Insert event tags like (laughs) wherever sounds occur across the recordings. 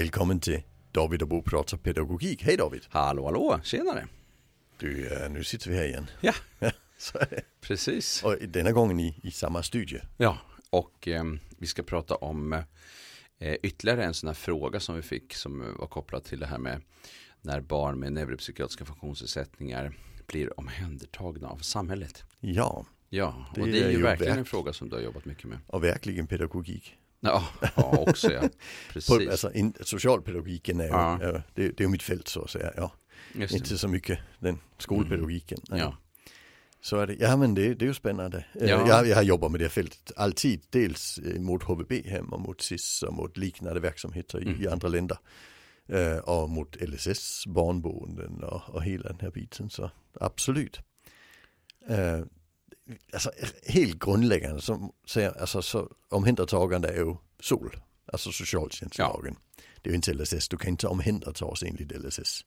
Välkommen till David och Bo pratar pedagogik. Hej David! Hallå hallå, tjenare! Du, eh, nu sitter vi här igen. Ja, (laughs) det. precis. Och denna gången i, i samma studio. Ja, och eh, vi ska prata om eh, ytterligare en sån här fråga som vi fick som var kopplad till det här med när barn med neuropsykiatriska funktionsnedsättningar blir omhändertagna av samhället. Ja, Ja, Det och det är är ju verkligen verk- en fråga som du har jobbat mycket med. och verkligen pedagogik. Ja, ja också ja. (laughs) På, Precis. alltså, in, socialpedagogiken är ju, Ja. ja, det, det är ju mitt fält så att säga. Ja. Just det. Inte så mycket den skolpedagogiken. Nej. Ja, Så är det. Ja men det, det är ju spännande. Eh, Ja. Jag, jag har jobbat med det fältet alltid. Dels eh, mot HVB-hem och mot SIS och mot liknande verksamheter i, Mm. i andra länder. Eh, och mot LSS, barnboenden och, och hela den här biten. Så absolut. Alltså helt grundläggande som säger, alltså så omhändertagande är ju SOL, alltså socialtjänstlagen. Det är ju inte LSS, du kan inte omhändertas enligt LSS.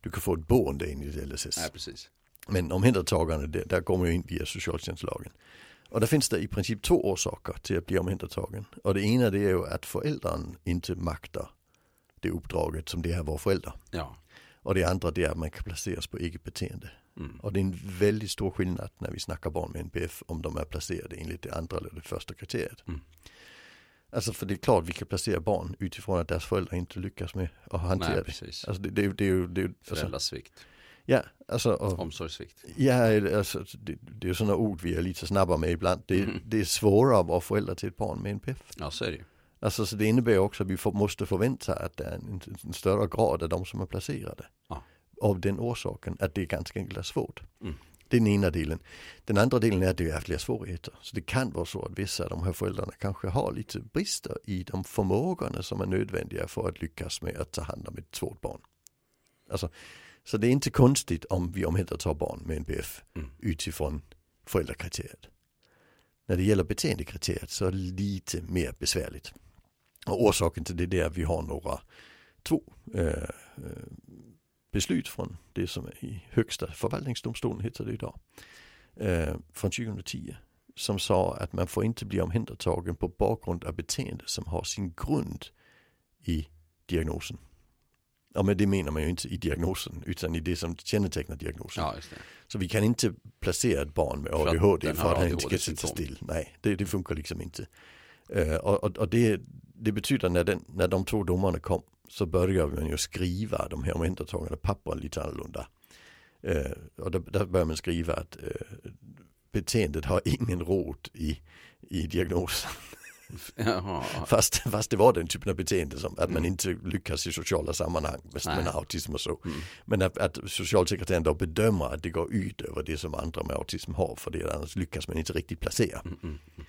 Du kan få ett boende enligt LSS. nej, precis. Men omhändertagande, det, där går man ju in via socialtjänstlagen. Och där finns det i princip två orsaker till att bli omhändertagen. Och det ena det är ju att föräldern inte maktar det uppdraget som det är att vara förälder. Ja, Och det andra det är att man kan placeras på eget beteende. Mm. Och det är en väldigt stor skillnad när vi snackar barn med NPF om de är placerade enligt det andra eller det första kriteriet. Mm. Alltså för det är klart vi kan placera barn utifrån att deras föräldrar inte lyckas med att hantera nej, det. precis. Alltså det, det, det det ju, alltså, Föräldrasvikt, ja, alltså, och, omsorgssvikt. Ja, alltså, det, det är sådana ord vi är lite snabba med ibland. Det, Mm. det är svårare att vara förälder till ett barn med NPF. Ja, så är det ju. Alltså, så det innebär också att vi får, måste förvänta att det är en, en större grad av de som är placerade. Ja. Av den orsaken att det ganska enkelt är svårt. Mm. Det är den ena delen. Den andra delen är att det är fler svårigheter. Så det kan vara så att vissa av de här föräldrarna kanske har lite brister i de förmågorna som är nödvändiga för att lyckas med att ta hand om ett svårt barn. Alltså, så det är inte konstigt om vi omhändertar barn med NPF Mm. utifrån föräldrakriteriet. När det gäller beteendekriteriet så är det lite mer besvärligt. Och orsaken till det är att vi har några, två eh, eh, beslut från det som är i högsta förvaltningsdomstolen heter det idag. Eh, från 2010 som sa att man får inte bli omhändertagen på bakgrund av beteende som har sin grund i diagnosen. Ja men det menar man ju inte i diagnosen utan i det som kännetecknar diagnosen. Ja. Så vi kan inte placera ett barn med För att ADHD för att han inte ADHD-symptom. sitta still. Nej, det, det funkar liksom inte. Och och, och det, det betyder när, den, när de två domarna kom så börjar man ju skriva de här omhändertagande pappren lite annorlunda. Eh, och där, där börjar man skriva att eh, beteendet har ingen rot i, i diagnosen. (laughs) Fast, fast det var den typen av beteende som att man Mm. inte lyckas i sociala sammanhang med, med autism och så. Mm. Men att, att socialsekreteraren då bedömer att det går ut över det som andra med autism har för det annars lyckas man inte riktigt placera. Mm, mm, mm.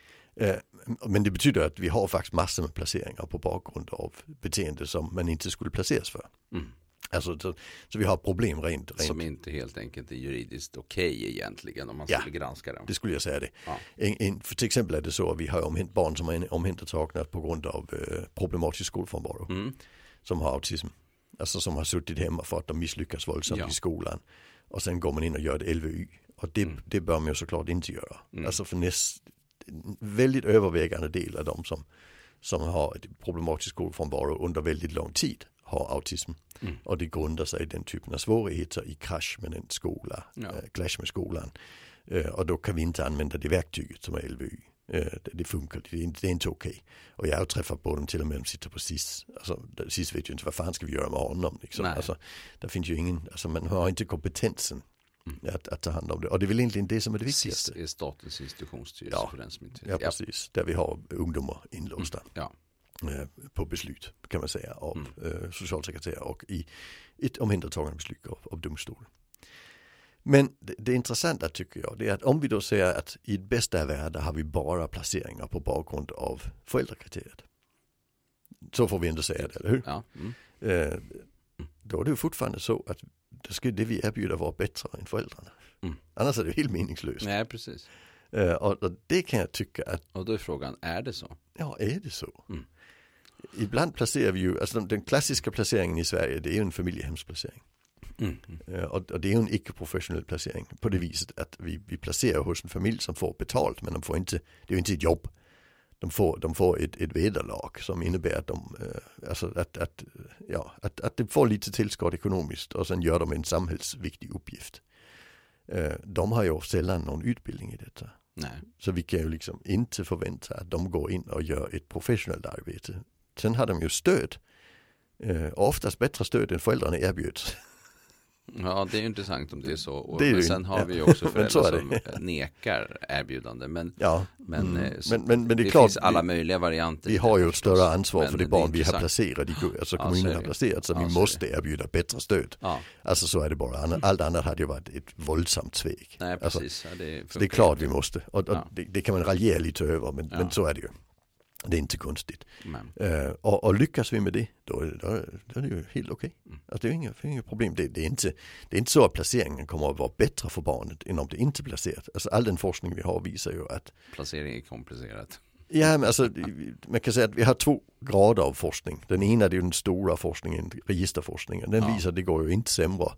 Men det betyder att vi har faktiskt massor med placeringar på bakgrund av beteende som man inte skulle placeras för. Mm. Alltså, så, så vi har problem rent, rent. Som inte helt enkelt är juridiskt okej egentligen om man Ja. skulle granska dem. Det skulle jag säga det. Ja. En, en, för till exempel är det så att vi har omhänt, barn som är omhändertagna på grund av eh, problematisk skolfrånvaro. Mm. som har autism. Alltså som har suttit hemma för att de misslyckas våldsamt Ja. i skolan. Och sen går man in och gör ett LVU. Och det, Mm. det bör man ju såklart inte göra. Mm. Alltså för näst, väldigt övervägande del av de som, som har problematisk skolfrånvaro under väldigt lång tid har autism. Mm. Och det grundar sig i den typen av svårigheter i krasch med en skola, Ja. clash med skolan. Eh, och då kan vi inte använda det verktyget som är LVU. Eh, det, det funkar, det är inte, det är inte okej. Och jag har träffat på dem till och med de sitter på SIS. Alltså SIS vet ju inte vad fan ska vi göra med honom. Liksom. Alltså, det finns ju ingen, alltså man har inte kompetensen Mm. att, att ta hand om det. Och det är väl egentligen det som är det SIS viktigaste. är Statens institutionsstyrelse Ja. för den som inte Ja precis, där vi har ungdomar inlåsta Ja. eh, på beslut kan man säga av Mm. eh, socialsekreterare och i ett omhändertagande beslut av, av domstolen. Men det, det intressanta tycker jag det är att om vi då säger att i bästa världar har vi bara placeringar på bakgrund av föräldrakriteriet. Så får vi ändå säga det, eller hur? Ja. Mm. Eh, då är det fortfarande så att det, ska, det vi erbjuder vara bättre än föräldrarna. Mm. Annars är det helt meningslöst. Nej, precis. Eh, och, och det kan jag tycka att, Och då är frågan, är det så? ja är det så? Mm. Ibland placerar vi ju, alltså den, klassiska placeringen i Sverige det är ju en familjehemsplacering. Mm. Eh, och, och det är ju en icke-professionell placering på det viset att vi, vi placerar hos en familj som får betalt men de får inte, det är ju inte ett jobb. De får, de får ett, ett vederlag som innebär att de, eh, alltså att, att, ja, att, att de får lite tillskott ekonomiskt och sen gör de en samhällsviktig uppgift. Eh, de har ju sällan någon utbildning i detta. Nej. Så vi kan ju liksom inte förvänta att de går in och gör ett professionellt arbete. Sen har de ju stöd. Eh, oftast bättre stöd än föräldrarna erbjuds. Ja, det är ju intressant om det är så. Och, Det är men sen har vi ju också (laughs) föräldrar som det. nekar erbjudande. Men, Ja, men, mm. eh, men, men, men det det, är klart, finns alla möjliga varianter. vi har det ju ett större ansvar för det barn vi har placerat, alltså kommunen har det. placerat, så vi måste det. erbjuda bättre stöd. Ja, Alltså så är det bara, allt annat hade ju varit ett våldsamt svek. nej Alltså, precis. Ja, det, det är klart vi måste, och, och det, det kan man raljera lite över, men, men så är det ju. Det är inte konstigt. Eh, och, och lyckas vi med det, då, då, då är det ju helt okej. Mm. Alltså, det är inga, det är inga problem. Det, det, är inte, det är inte så att placeringen kommer att vara bättre för barnet än om det inte är placerat. Alltså all den forskning vi har visar ju att, placering är komplicerat. ja men alltså man kan säga att vi har två grader av forskning. Den ena är den stora forskningen, registerforskningen. Den Ja. visar att det går ju inte sämre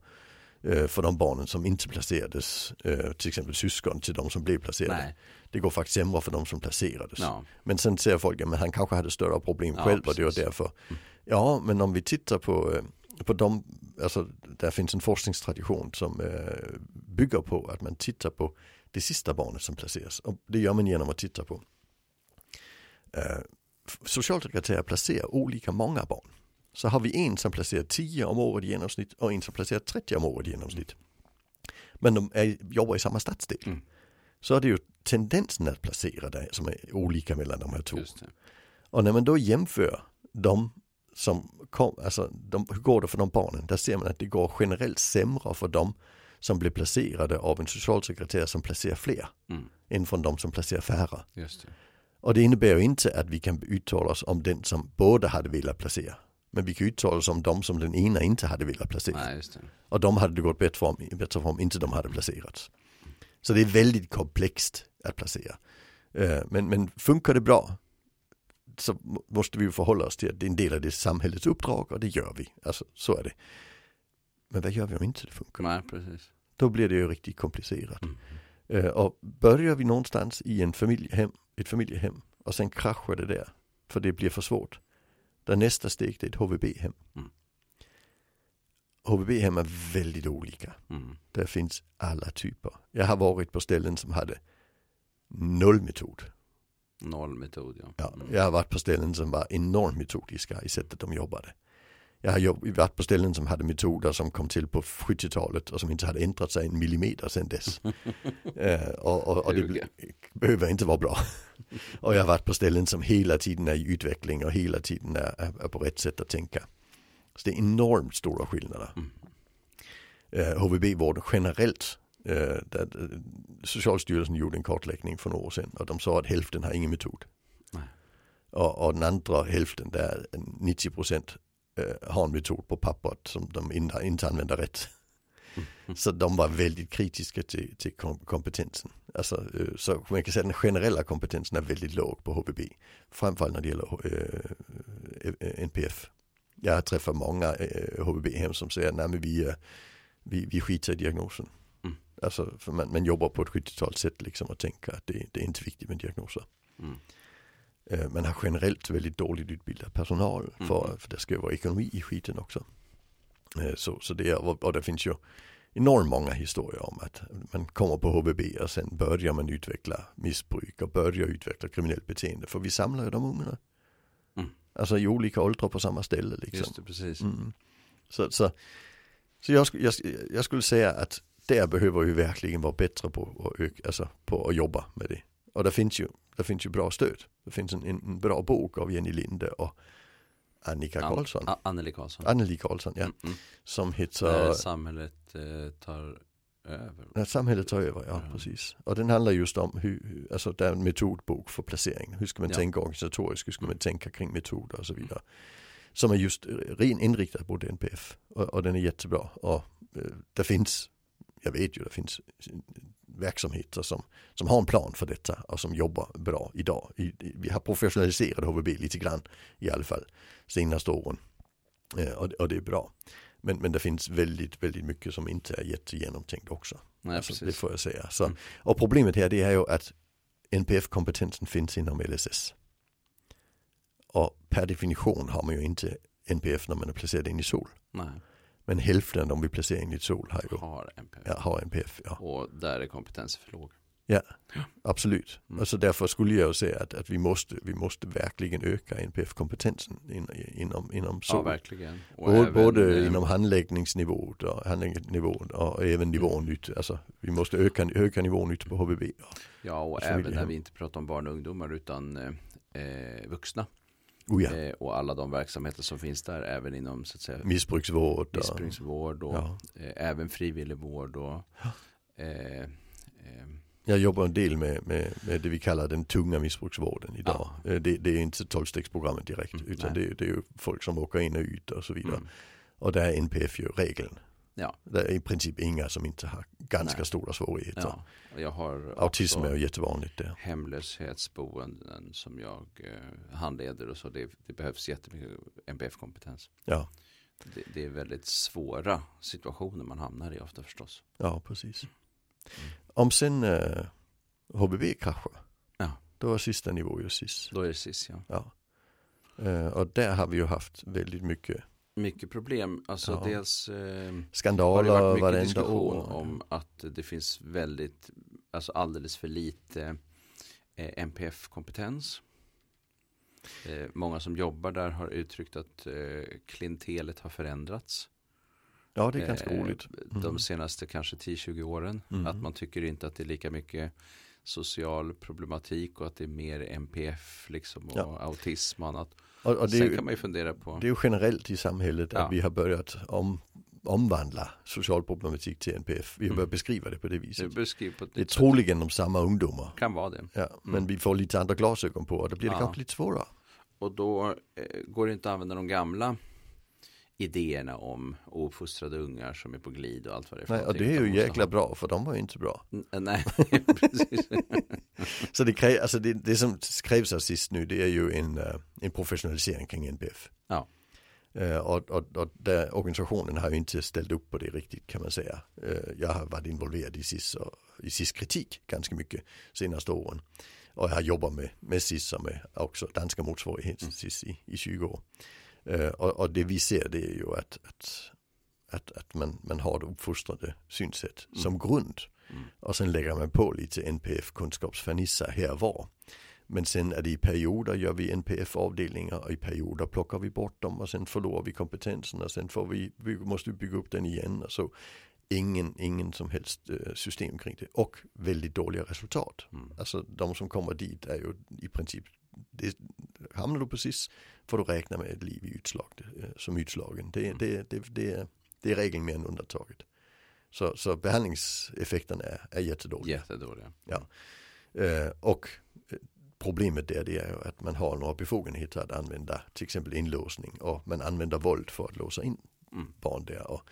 för de barnen som inte placerades, eh, till exempel syskon till de som blev placerade. Nej, Det går faktiskt sämre för de som placerades. ja, Men sen säger folk, men han kanske hade större problem Ja, själv och det var precis. därför. Ja, men om vi tittar på, eh, på de, alltså där finns en forskningstradition som eh, bygger på att man tittar på det sista barnet som placeras. Och det gör man genom att titta på eh, socialsekreterare placerar olika många barn. Så har vi en som placerar 10 om året i genomsnitt och en som placerar 30 om året i genomsnitt. Men de är, jobbar i samma stadsdel. Mm. Så är det ju tendensen att placera det som är olika mellan de här två. Och när man då jämför de som kom, alltså de, hur går det för de barnen? Där ser man att det går generellt sämre för de som blir placerade av en socialsekreterare som placerar fler Mm, än från de som placerar färre. Och det innebär inte att vi kan uttala oss om den som båda hade velat placera. Men vi kan uttala oss om de som den ena inte hade velat placera. Nej. Och de hade det gått bättre om, bättre om inte de hade placerats. Så det är väldigt komplext att placera. Eh, Men, men funkar det bra så må- måste vi ju förhålla oss till att det är en del av det samhällets uppdrag och det gör vi. Alltså så är det. Men vad gör vi om inte det funkar? Nej, precis. Då blir det ju riktigt komplicerat. Mm. Eh, Och börjar vi någonstans i en familjehem, ett familjehem och sen kraschar det där för det blir för svårt. Där nästa steg det är ett HVB-hem. Mm. HVB-hem är väldigt olika. Mm. Det finns alla typer. Jag har varit på ställen som hade noll metod. Noll metod, ja. Ja, Mm. jag har varit på ställen som var enormt metodiska i sättet de jobbade. Jag har varit på ställen som hade metoder som kom till på 70-talet och som inte hade ändrat sig en millimeter sedan dess. (laughs) eh, och, och, och det behöver inte vara bra. och jag har varit på ställen som hela tiden är i utveckling och hela tiden är, är, på rätt sätt att tänka. Så det är enormt stora skillnader. Mm. Eh, HVB-vården generellt. Eh, där, eh, Socialstyrelsen gjorde en kartläggning för några år sedan och de sa att hälften har ingen metod. Och, och den andra hälften, där 90 procent eh, en metod på pappret som de inte, inte använder rätt. Så de var väldigt kritiska till, till kom- kompetensen. Alltså, eh, så man kan säga den generella kompetensen är väldigt låg på HVB. Framförallt när det gäller eh, eh, NPF. Jag har träffat många eh, HVB-hem som säger att vi, eh, vi, vi skiter i diagnosen. Mm. Alltså, man, man jobbar på ett 70-tals sätt liksom och tänker att det, det är inte viktigt med diagnoser. Mm. Eh, Man har generellt väldigt dåligt utbildad personal för, Mhm. för det ska ju vara ekonomi i skiten också. Eh, Så, så det är, och det finns ju enormt många historier om att man kommer på HVB och sen börjar man utveckla missbruk och börjar utveckla kriminellt beteende. För vi samlar ju de ungarna. Mm. Alltså i olika åldrar på samma ställe liksom. Just det, precis. Mm. Så, så, så jag, jag, jag skulle säga att där behöver vi verkligen vara bättre på att, alltså på att jobba med det. Och det finns ju, det finns ju bra stöd. Det finns en, en bra bok av Jenny Linde och Annika An- Karlsson. A- Anneli Karlsson. Anneli Karlsson, ja. Mm, mm. Som När heter samhället eh, tar över. När samhället tar över, ja Ja. precis. Och den handlar just om hur, hur- alltså det är en metodbok för placering. Hur ska man Ja. tänka organisatoriskt, hur ska man tänka kring metoder och så vidare. Som är just ren inriktad på NPF. Och, och den är jättebra. Och eh, det finns, jag vet ju, det finns verksamheter som, som har en plan för detta och som jobbar bra idag. Vi har professionaliserat HVB lite grann i alla fall senaste åren. Eh, och, och det är bra. Men, men det finns väldigt, väldigt mycket som inte är jättegenomtänkt också. Nej, Alltså, det får jag säga. Så, Mm. Och problemet här det är ju att NPF-kompetensen finns inom LSS. Och per definition har man ju inte NPF när man är placerad in i SOL. Nej, Men hälften de vi placerar in i SOL har ju har NPF. ja, har NPF. Ja. Och där är kompetensen för låg. Absolut. Mm. Alltså därför skulle jag säga att, att vi, måste, vi måste verkligen öka NPF-kompetensen in, inom, inom Ja, SOL. verkligen. Och både även, både eh, inom handläggningsnivån och, handläggningsnivån och även nivån ut. Alltså vi måste öka, öka nivån ut på HVB. Ja, och och även när vi inte pratar om barn och ungdomar utan eh, eh, vuxna. Oh ja. Eh, och alla de verksamheter som finns där, även inom så att säga Missbruksvård. Missbruksvård och ja. eh, även frivillig vård och eh, eh, Jag jobbar en del med, med, med det vi kallar den tunga missbruksvården idag. Eh, Det, det är inte tolvstegsprogrammet direkt Mm, utan det, det är folk som åker in och ut och så vidare. mm, Och där är NPF ju regeln. Ja. Det är i princip inga som inte har ganska Nej. stora svårigheter. ja, jag har Autism är ju jättevanligt där. hemlöshetsboenden som jag eh, handleder och så. Det, det behövs jättemycket NPF-kompetens. Ja, Det, det är väldigt svåra situationer man hamnar i ofta förstås. ja precis. Mm. Om sen eh, HBB kraschar, Ja. då är sista nivå ju SIS. Då är det SIS ja. Ja. Eh, och där har vi ju haft väldigt mycket Mycket problem. Alltså Ja. dels eh, har skandaler det varit mycket diskussion år. om att det finns väldigt, alltså alldeles för lite eh, NPF-kompetens. Eh, många som jobbar där har uttryckt att eh, klientelet har förändrats. Ja, det är ganska eh, roligt. De Mhm. senaste kanske 10-20 åren. Mhm. Att man tycker inte att det är lika mycket social problematik och att det är mer NPF liksom och Ja. autism och annat. Och, och det, Sen ju, kan man ju fundera på. det är ju generellt i samhället Ja. att vi har börjat om, omvandla social problematik till NPF. Vi har Mm. börjat beskriva det på det Det viset. beskriver på Det är troligen de samma ungdomar. Kan vara det. Ja, men Mm. vi får lite andra glasögon på och då blir det Ja. kanske lite svårare. Och då eh, går det inte att använda de gamla idéerna om ouppfostrade ungar som är på glid och allt vad det är för Nej, och det är ju jäkla ha- bra för de var ju inte bra. N- eh, Nej, (laughs) (laughs) precis. (laughs) Så det, krä, alltså det, det som krävs av sist nu det är ju en, eh, en professionalisering kring NPF. Ja. Eh, och, och, och där organisationen har ju inte ställt upp på det riktigt kan man säga. Eh, jag har varit involverad i SIS, och, i SIS kritik ganska mycket senaste åren. Och jag har jobbat med, med SIS som är också danska motsvarighet till SIS i, i 20 år. Eh, och, och det vi ser det är ju att, att, att, att man, man har det uppfostrade synsätt Mm. som grund. Mm. Och sen lägger man på lite NPF-kunskapsfernissa här och var. Men sen är det i perioder gör vi NPF-avdelningar och i perioder plockar vi bort dem och sen förlorar vi kompetensen och sen får vi, vi måste vi bygga upp den igen. Och så ingen, ingen som helst eh, system kring det och väldigt dåliga resultat. Mm. Alltså de som kommer dit är ju i princip, det, hamnar du precis får du räkna med ett liv i utslag, eh, som utslagen. Det, det, det, det, det är regeln mer än undantaget. Så, så behandlingseffekten är, är jättedålig. Jättedåliga. Ja. Eh, och eh, problemet där det är att man har några befogenheter att använda till exempel inlåsning och man använder våld för att låsa in Mm. barn där. Och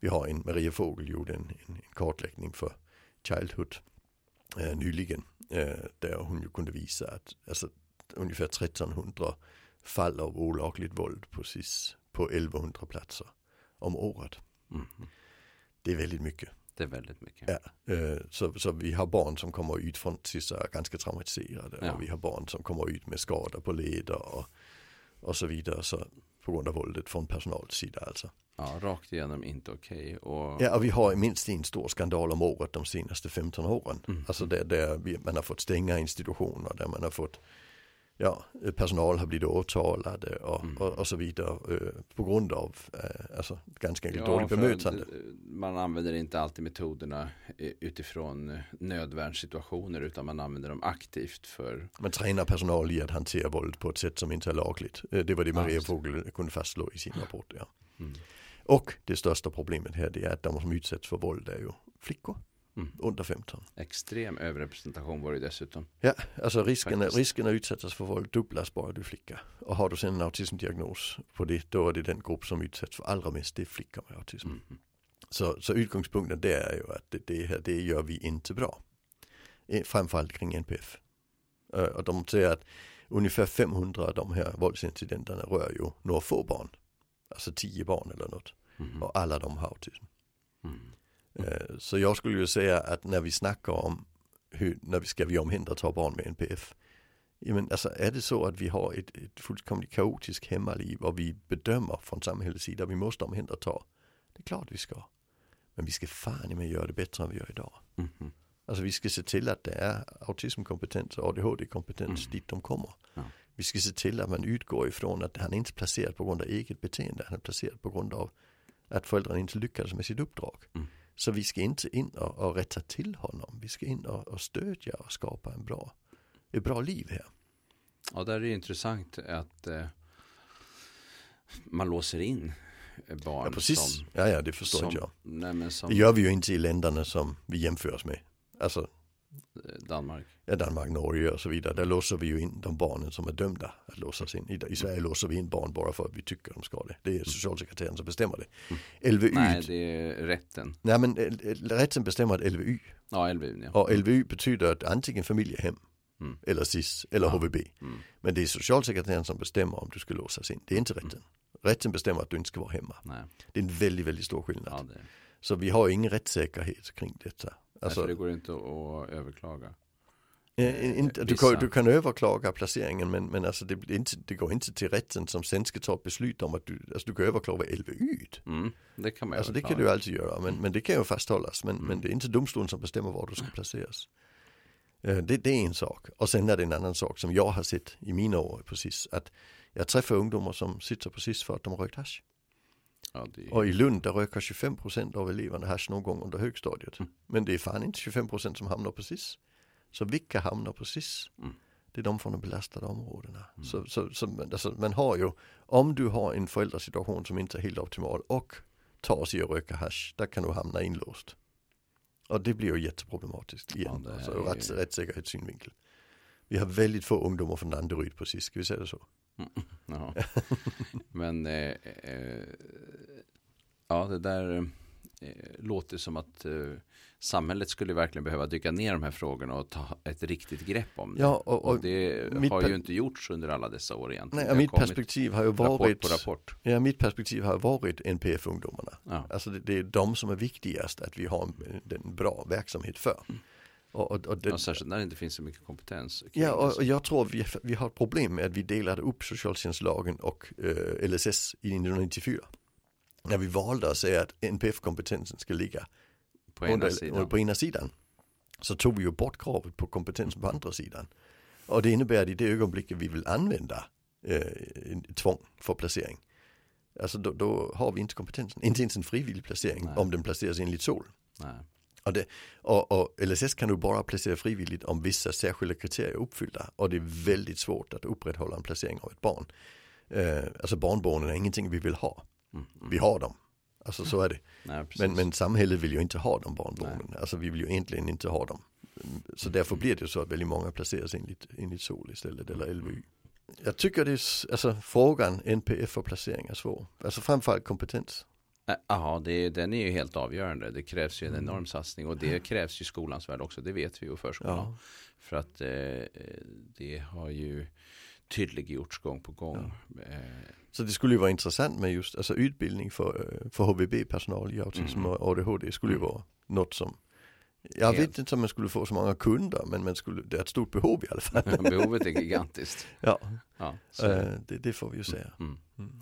vi har en, Maria Fogel gjorde en, en, en kartläggning för Childhood eh, nyligen eh, där hon ju kunde visa att alltså, ungefär 1300 fall av olagligt våld på SIS på 1100 platser om året. Mm. Det är väldigt mycket. Det är väldigt mycket. Ja, eh, så, så vi har barn som kommer ut från SIS och är ganska traumatiserade Ja. och vi har barn som kommer ut med skador på leder och, och så vidare så, på grund av våldet från personalets sida alltså. Ja, rakt igenom inte okej. Och Ja och vi har minst en stor skandal om året de senaste 15 åren. Mm. Alltså där, där vi, man har fått stänga institutioner, där man har fått Ja, personal har blivit åtalade och, Mm. och, och så vidare eh, på grund av eh, alltså, ganska enkelt Ja, dåligt bemötande. Man använder inte alltid metoderna eh, utifrån eh, nödvärnssituationer utan man använder dem aktivt för Man tränar personal i att hantera våld på ett sätt som inte är lagligt. Eh, Det var det Maria. Fogel kunde fastslå i sin rapport. Ja. mm. Och det största problemet här det är att de som utsätts för våld är ju flickor Mm. under 15. extrem överrepresentation var det dessutom. Ja, alltså risken, Faktiskt. risken att utsättas för våld dubblas bara du flicka. Och har du sen en autismdiagnos på det, då är det den grupp som utsätts för allra mest, det är flickor med autism. Mm. Så, så utgångspunkten där är ju att det, det här, det gör vi inte bra. Eh, Framförallt kring NPF. Eh, Och de säger att ungefär 500 av de här våldsincidenterna rör ju några få barn. Alltså 10 barn eller något. Mm. Och alla de har autism. Mm. Eh, Så jag skulle ju säga att när vi snackar om hur, när vi ska vi omhänderta barn med NPF. Jamen, alltså är det så att vi har ett, ett fullkomligt kaotiskt hemmaliv och vi bedömer från samhällets sida att vi måste omhänderta. Det är klart vi ska. Men vi ska fan med göra det bättre än vi gör idag. Mhm. Alltså vi ska se till att det är autismkompetens och ADHD-kompetens Mm. dit de kommer. Ja. Vi ska se till att man utgår ifrån att han inte är placerad på grund av eget beteende. Han är placerad på grund av att föräldrarna inte lyckades med sitt uppdrag. Mm. Så vi ska inte in och, och rätta till honom. Vi ska in och, och stödja och skapa en bra, ett bra liv här. Ja, där är det intressant att eh, man låser in barn Ja, precis. som, ja, ja, det förstår som, jag. nej, som Det gör vi ju inte i länderna som vi jämför oss med. Alltså eh, Danmark. ja, Danmark, Norge och så vidare. Där låser vi ju in de barnen som är dömda att låsas in. I, I Sverige låser vi in barn bara för att vi tycker de ska det. Det är socialsekreteraren som bestämmer det. LVU, Nej, nej, det är rätten. men eh, eh, rätten bestämmer att LVU. Ja, LVU. Ja. Och LVU betyder att antingen familjehem Mm. eller SIS eller Ja. HVB. Mm. Men det är socialsekreteraren som bestämmer om du ska låsas in. Det är inte rätten. Rätten bestämmer att du inte ska vara hemma. Nej, Det är en väldigt, väldigt stor skillnad. ja, det, Så vi har ingen rättssäkerhet kring detta. Alltså, Alltså, det går inte att överklaga. eh, inte, du, kan, du kan överklaga placeringen men, men alltså det, inte, det går inte till rätten som sen ska ta beslut om att du, alltså du kan överklaga LVU. Mm, det kan man Alltså det kan du alltid göra men, men det kan ju fasthållas. Men, Mm. men det är inte domstolen som bestämmer var du ska placeras. Eh, Det, det är en sak. Och sen är det en annan sak som jag har sett i mina år precis. Att jag träffar ungdomar som sitter precis för att de har rökt hasch. Ja, det Och i Lund där röker 25% av eleverna hasch någon gång under högstadiet. Mm. Men det är fan inte 25% som hamnar precis. Så vilka hamnar precis? Mm. Det är de från de belastade områdena. Mm. Så, så, så man- alltså, man har ju, om du har en föräldrasituation som inte är helt optimal och tar sig att röka hasch, där kan du hamna inlåst. Och det blir ju jätteproblematiskt igen, Ja, alltså är ju- rätts, rättssäkerhetssynvinkel. Vi har väldigt få ungdomar från Danderyd precis, ska vi säga det så? Jaha. Men eh, eh, ja, det där eh, låter som att eh, samhället skulle verkligen behöva dyka ner de här frågorna och ta ett riktigt grepp om det. Ja, och, och och det har ju inte gjorts under alla dessa år egentligen. nej, mitt perspektiv har ju rapport varit på rapport. Ja, mitt perspektiv har varit NPF-ungdomarna. Ja. Alltså det, det är de som är viktigast att vi har en, en bra verksamhet för. Och, och, och det, Ja, särskilt när det inte finns så mycket kompetens. ja, och, och jag tror vi, vi har ett problem med att vi delade upp socialtjänstlagen och eh, LSS i 1994. När vi valde att säga att NPF-kompetensen ska ligga på ena under- sidan. på ena sidan. Så tog vi ju bort kravet på kompetensen på andra sidan. Och det innebär att i det ögonblicket vi vill använda eh, tvång för placering. Alltså då, då har vi inte kompetensen, inte ens en frivillig placering Nej. om den placeras enligt SOL. Nej. Och, det, och, och LSS kan du bara placera frivilligt om vissa särskilda kriterier är uppfyllda. Och det är väldigt svårt att upprätthålla en placering av ett barn. Eh, alltså barnbarnen är ingenting vi vill ha. Mm. Vi har dem. Alltså så är det. Nej. Men, men samhället vill ju inte ha de barnbarnen. Alltså vi vill ju egentligen inte ha dem. Så därför blir det ju så att väldigt många placeras enligt, enligt SOL istället eller LVU. Jag tycker det är, alltså frågan NPF och placering är svår. Alltså framförallt kompetens. Ja, det, den är ju helt avgörande. Det krävs ju en Mm. enorm satsning och det krävs ju skolans värld också. Det vet vi ju i förskolan. Ja. För att eh, det har ju tydliggjorts gång på gång. Eh, Så det skulle ju vara intressant med just alltså utbildning för, eh, för HVB-personal i autism Mm. och ADHD skulle ju Mm. vara något som jag Helt. vet inte om man skulle få så många kunder men man skulle, det är ett stort behov i alla fall. (laughs) behovet är gigantiskt. (laughs) ja, Ja, eh, det, det får vi ju säga. mm. Mm.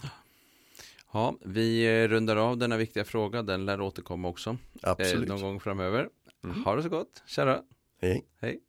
Ja, vi eh, rundar av denna viktiga fråga. Den lär återkomma också. Eh, Absolut. Eh, någon gång framöver. Mm. Ha det så gott. Kära. Hej. Hej.